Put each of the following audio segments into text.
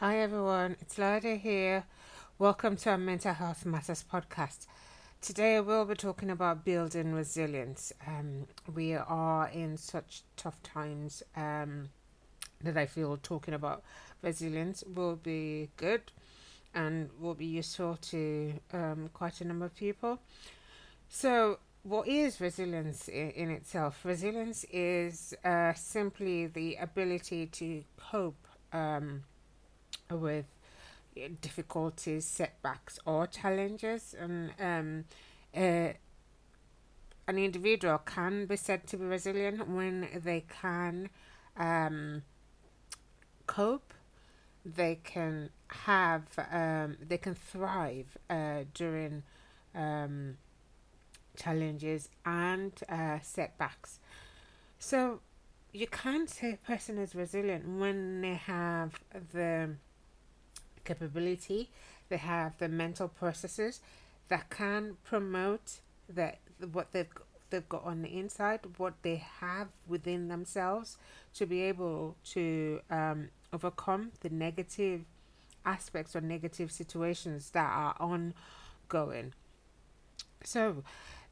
Hi everyone, it's Lada here. Welcome to our Mental Health Matters podcast. Today we'll be talking about building resilience. Um, we are in such tough times um, that I feel talking about resilience will be good and will be useful to um, quite a number of people. So, what is resilience in, in itself? Resilience is uh, simply the ability to cope um, with difficulties, setbacks, or challenges. And um, uh, an individual can be said to be resilient when they can um, cope, they can have, um, they can thrive uh, during um, challenges and uh, setbacks. So you can say a person is resilient when they have the capability, they have the mental processes that can promote that what they've they've got on the inside, what they have within themselves to be able to um, overcome the negative aspects or negative situations that are ongoing. So,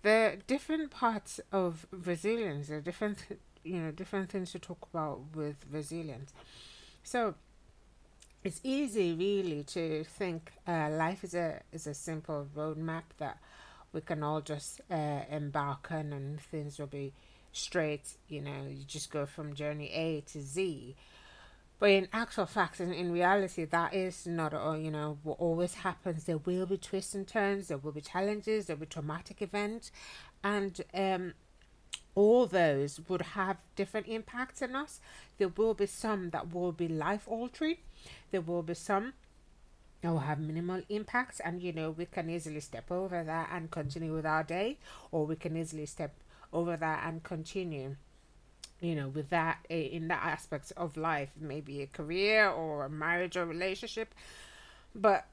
the different parts of resilience, are different, you know, different things to talk about with resilience. So, it's easy really to think uh, life is a is a simple roadmap that we can all just uh, embark on and things will be straight you know you just go from journey a to z. But in actual fact and in reality that is not all you know what always happens. There will be twists and turns there will be challenges there will be traumatic events. And um all those would have different impacts on us. There will be some that will be life altering there will be some that will have minimal impacts, and you know, we can easily step over that and continue with our day, or we can easily step over that and continue you know with that in that aspect of life maybe a career or a marriage or relationship. But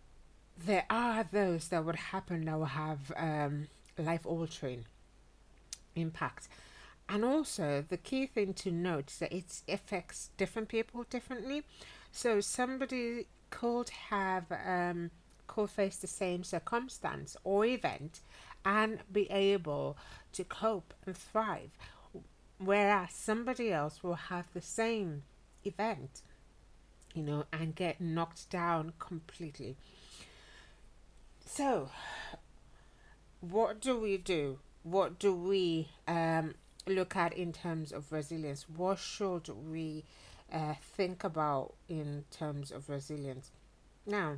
there are those that would happen that will have um, life altering impact and also the key thing to note is that it affects different people differently so somebody could have um, could face the same circumstance or event and be able to cope and thrive, whereas somebody else will have the same event, you know, and get knocked down completely. So, what do we do? What do we um, look at in terms of resilience? What should we uh, think about in terms of resilience. Now,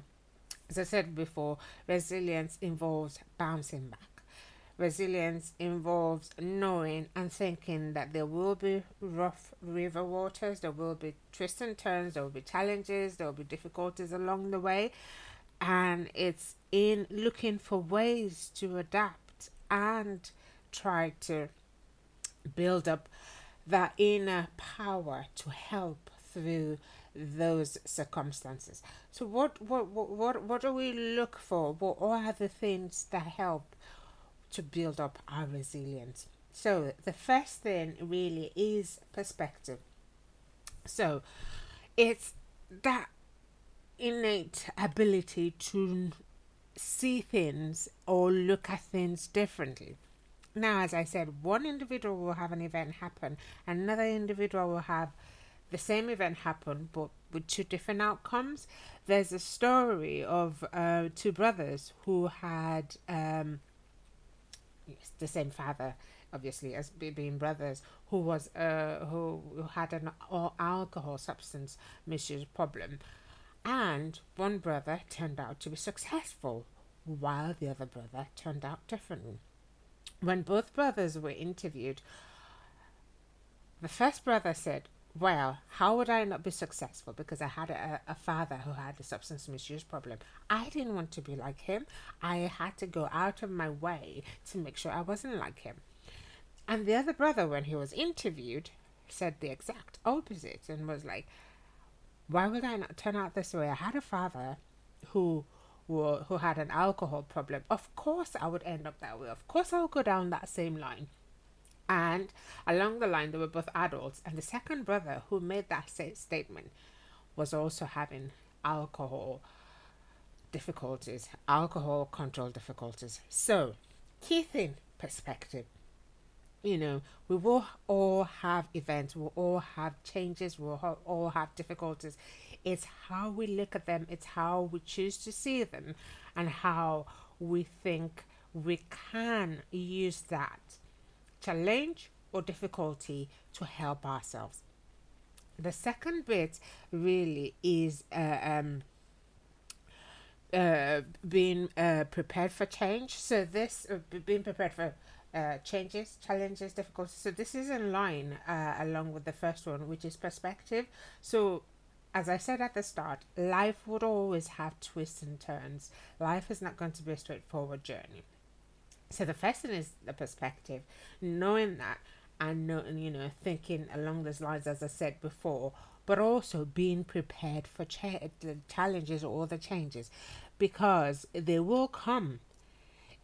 as I said before, resilience involves bouncing back. Resilience involves knowing and thinking that there will be rough river waters, there will be twists and turns, there will be challenges, there will be difficulties along the way, and it's in looking for ways to adapt and try to build up that inner power to help through those circumstances. So what what what what, do we look for? What are the things that help to build up our resilience? So the first thing really is perspective. So it's that innate ability to see things or look at things differently. Now, as I said, one individual will have an event happen, another individual will have the same event happen, but with two different outcomes. There's a story of uh, two brothers who had um, the same father, obviously, as being brothers, who was uh, who, who had an alcohol substance misuse problem, and one brother turned out to be successful, while the other brother turned out differently. When both brothers were interviewed, the first brother said, Well, how would I not be successful? Because I had a, a father who had a substance misuse problem. I didn't want to be like him. I had to go out of my way to make sure I wasn't like him. And the other brother, when he was interviewed, said the exact opposite and was like, Why would I not turn out this way? I had a father who who, had an alcohol problem, of course I would end up that way. Of course I would go down that same line. And along the line, they were both adults. And the second brother who made that statement was also having alcohol difficulties, alcohol control difficulties. So, key thing perspective. You know, we will all have events, we'll all have changes, we'll all have difficulties. It's how we look at them, it's how we choose to see them, and how we think we can use that challenge or difficulty to help ourselves. The second bit really is uh, um, uh, being uh, prepared for change. So this uh, being prepared for uh, changes, challenges, difficulties. So this is in line uh, along with the first one, which is perspective. So as I said at the start, life would always have twists and turns. Life is not going to be a straightforward journey. So the first thing is the perspective, knowing that and knowing, you know, thinking along those lines, as I said before, but also being prepared for cha- the challenges or the changes because they will come.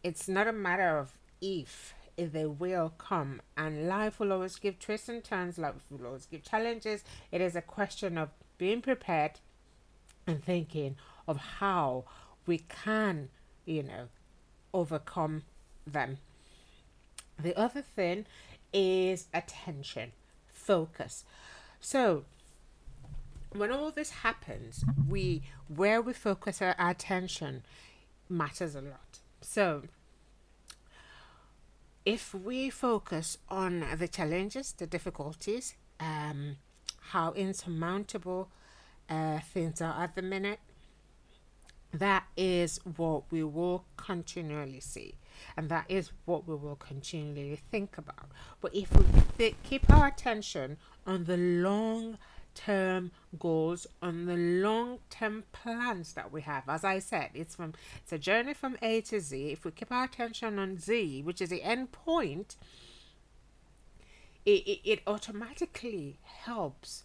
It's not a matter of if, if they will come, and life will always give twists and turns, life will always give challenges. It is a question of being prepared and thinking of how we can, you know, overcome them. The other thing is attention, focus. So, when all this happens, we where we focus our attention matters a lot. So, if we focus on the challenges, the difficulties, um, how insurmountable uh, things are at the minute, that is what we will continually see and that is what we will continually think about. But if we th- keep our attention on the long term goals on the long term plans that we have as i said it's from it's a journey from a to z. If we keep our attention on z which is the end point it, it, it automatically helps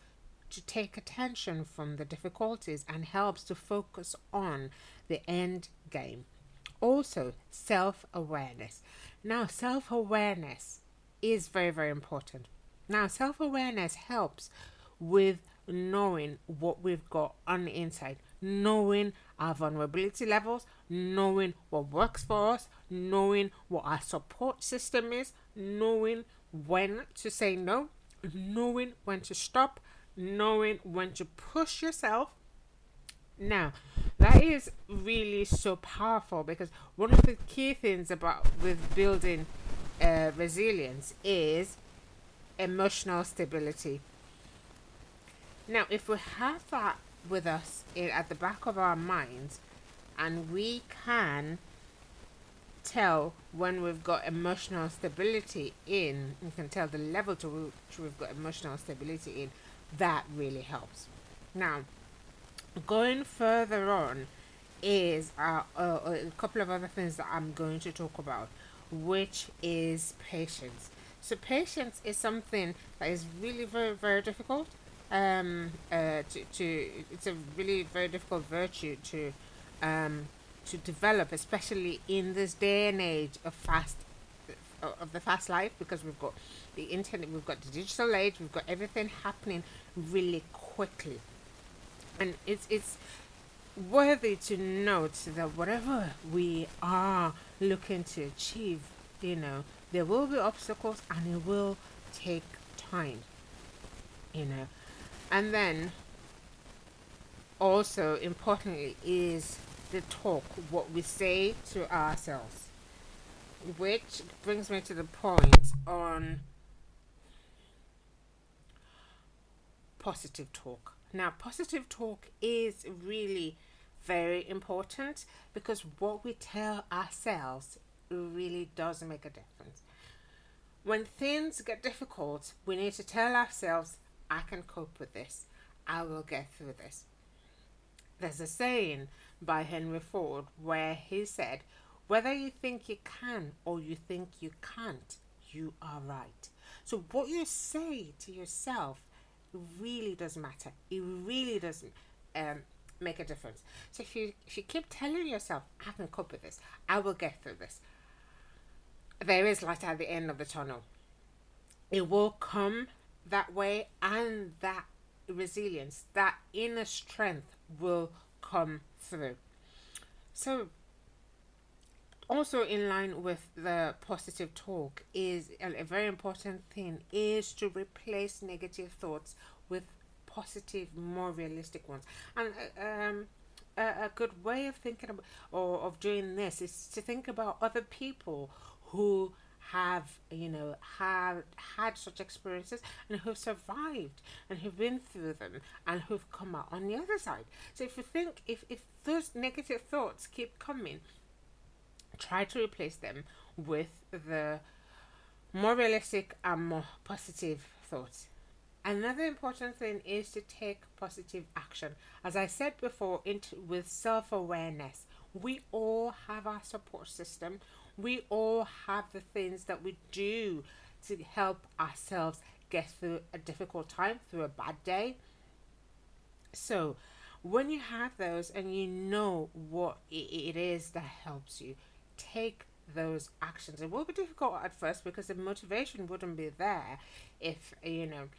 to take attention from the difficulties and helps to focus on the end game. Also, self awareness. Now, self awareness is very, very important. Now, self awareness helps with knowing what we've got on the inside, knowing our vulnerability levels, knowing what works for us, knowing what our support system is, knowing when to say no, knowing when to stop, knowing when to push yourself. Now, that is really so powerful because one of the key things about with building uh, resilience is emotional stability. Now, if we have that with us in, at the back of our minds, and we can tell when we've got emotional stability in, we can tell the level to which we've got emotional stability in, that really helps. Now, going further on is uh, uh, a couple of other things that I'm going to talk about, which is patience. So, patience is something that is really very, very difficult. Um, uh, to, to it's a really very difficult virtue to um, to develop, especially in this day and age of fast of the fast life, because we've got the internet, we've got the digital age, we've got everything happening really quickly, and it's it's worthy to note that whatever we are looking to achieve, you know, there will be obstacles and it will take time, you know, and then also importantly is the talk, what we say to ourselves. Which brings me to the point on positive talk. Now, positive talk is really very important because what we tell ourselves really does make a difference. When things get difficult, we need to tell ourselves, I can cope with this. I will get through this. There's a saying by Henry Ford where he said, Whether you think you can or you think you can't, you are right. So, what you say to yourself really does matter. It really does um, make a difference. So, if you, if you keep telling yourself, I can cope with this, I will get through this, there is light at the end of the tunnel. It will come that way, and that resilience, that inner strength will come through. So, also in line with the positive talk is a, very important thing is to replace negative thoughts with positive, more realistic ones. And uh, um, a, a good way of thinking about or of doing this is to think about other people who have you know had had such experiences and who've survived and who've been through them and who've come out on the other side. So if you think if if those negative thoughts keep coming try to replace them with the more realistic and more positive thoughts. Another important thing is to take positive action. As i said before into with self-awareness. We all have our support system we all have the things that we do to help ourselves get through a difficult time, through a bad day. So, when you have those and you know what it is that helps you, take those actions. It will be difficult at first because the motivation wouldn't be there if you know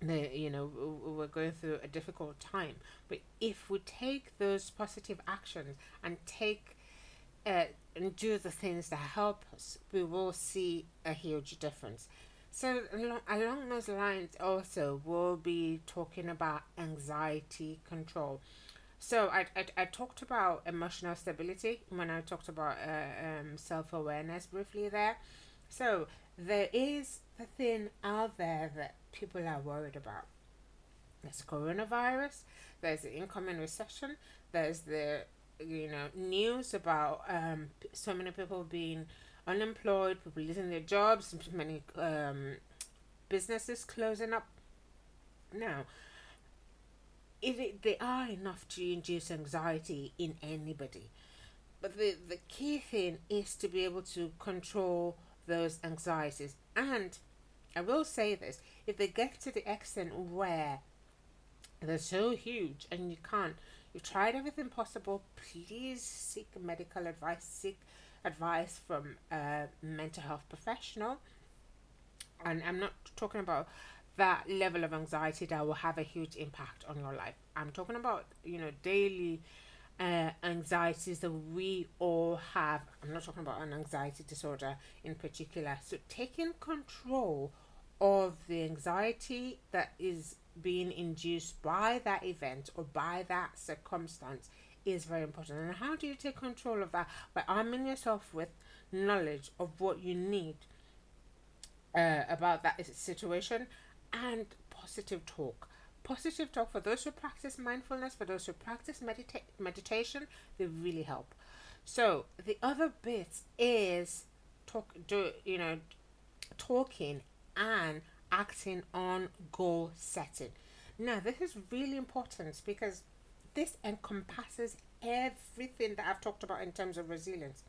the you know we're going through a difficult time. But if we take those positive actions and take and do the things that help us, we will see a huge difference. So, along, along those lines, also, we'll be talking about anxiety control. So, I, I, I talked about emotional stability when I talked about uh, um, self awareness briefly there. So, there is the thing out there that people are worried about. There's coronavirus, there's the incoming recession, there's the you know news about um, so many people being unemployed, people losing their jobs, many um, businesses closing up. Now, it, it, they are enough to induce anxiety in anybody, but the the key thing is to be able to control those anxieties. And I will say this: if they get to the extent where they're so huge and you can't You've tried everything possible. Please seek medical advice. Seek advice from a mental health professional. And I'm not talking about that level of anxiety that will have a huge impact on your life. I'm talking about, you know, daily uh, anxieties that we all have. I'm not talking about an anxiety disorder in particular. So taking control of the anxiety that is being induced by that event or by that circumstance is very important. And how do you take control of that? By arming yourself with knowledge of what you need uh, about that situation and positive talk. Positive talk for those who practice mindfulness, for those who practice medita- meditation, they really help. So the other bit is talk, do you know, talking and acting on goal setting. Now, this is really important because this encompasses everything that I've talked about in terms of resilience.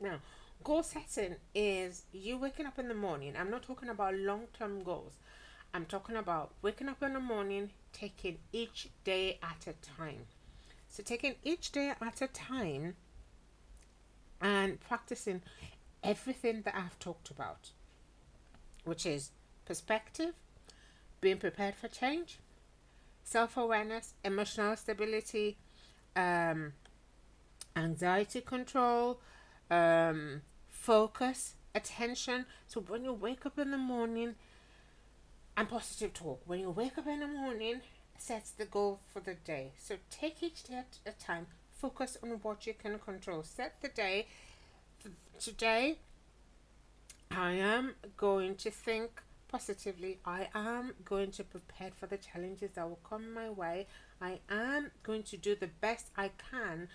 Now, goal setting is you waking up in the morning. I'm not talking about long term goals. I'm talking about waking up in the morning, taking each day at a time. So, taking each day at a time and practicing everything that I've talked about, which is perspective, being prepared for change, self awareness, emotional stability, um, anxiety control, um, focus, attention. So when you wake up in the morning, and positive talk. When you wake up in the morning, sets the goal for the day. So take each day at a time. Focus on what you can control. Set the day. Today, I am going to think positively. I am going to prepare for the challenges that will come my way. I am going to do the best I can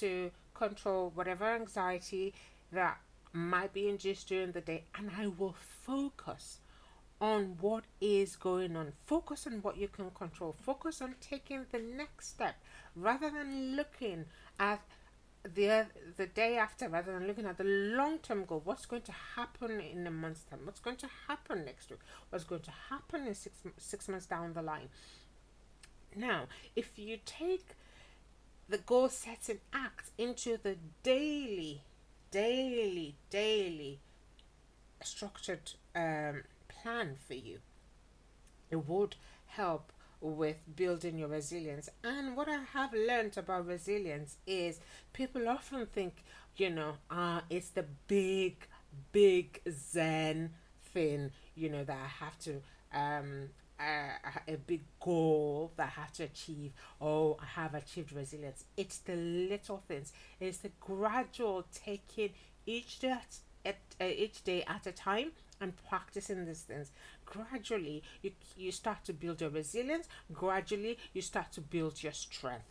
to control whatever anxiety that might be induced during the day, and I will focus on what is going on. Focus on what you can control. Focus on taking the next step rather than looking at the the day after rather than looking at the long term goal what's going to happen in a month's time? What's going to happen next week? What's going to happen in six six months down the line? Now if you take the goal setting act into the daily daily daily structured um, plan for you it would help with building your resilience. And what I have learned about resilience is people often think, you know, uh, it's the big, big Zen thing, you know, that I have to um a, a big goal that I have to achieve. Oh, I have achieved resilience. It's the little things. It's the gradual taking each day at, uh, each day at a time and practicing these things. Gradually you you start to build your resilience. Gradually you start to build your strength.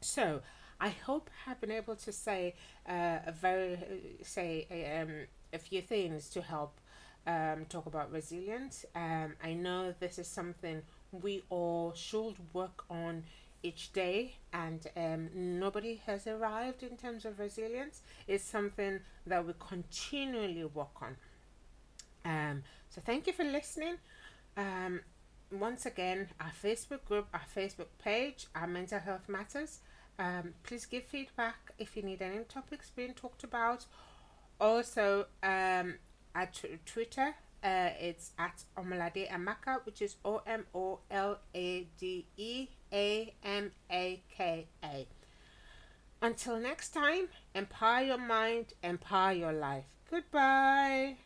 So i hope i've been able to say uh, a very say um, a few things to help um, talk about resilience. Um, i know this is something we all should work on each day and um, nobody has arrived in terms of resilience. It's something that we continually work on um, so thank you for listening. Um, once again, our Facebook group, our Facebook page, our mental health matters. Um, please give feedback if you need any topics being talked about. Also, um, at t- Twitter, uh, it's at Omolade Amaka, which is O M O L A D E A M A K A. Until next time, empower your mind, empower your life. Goodbye.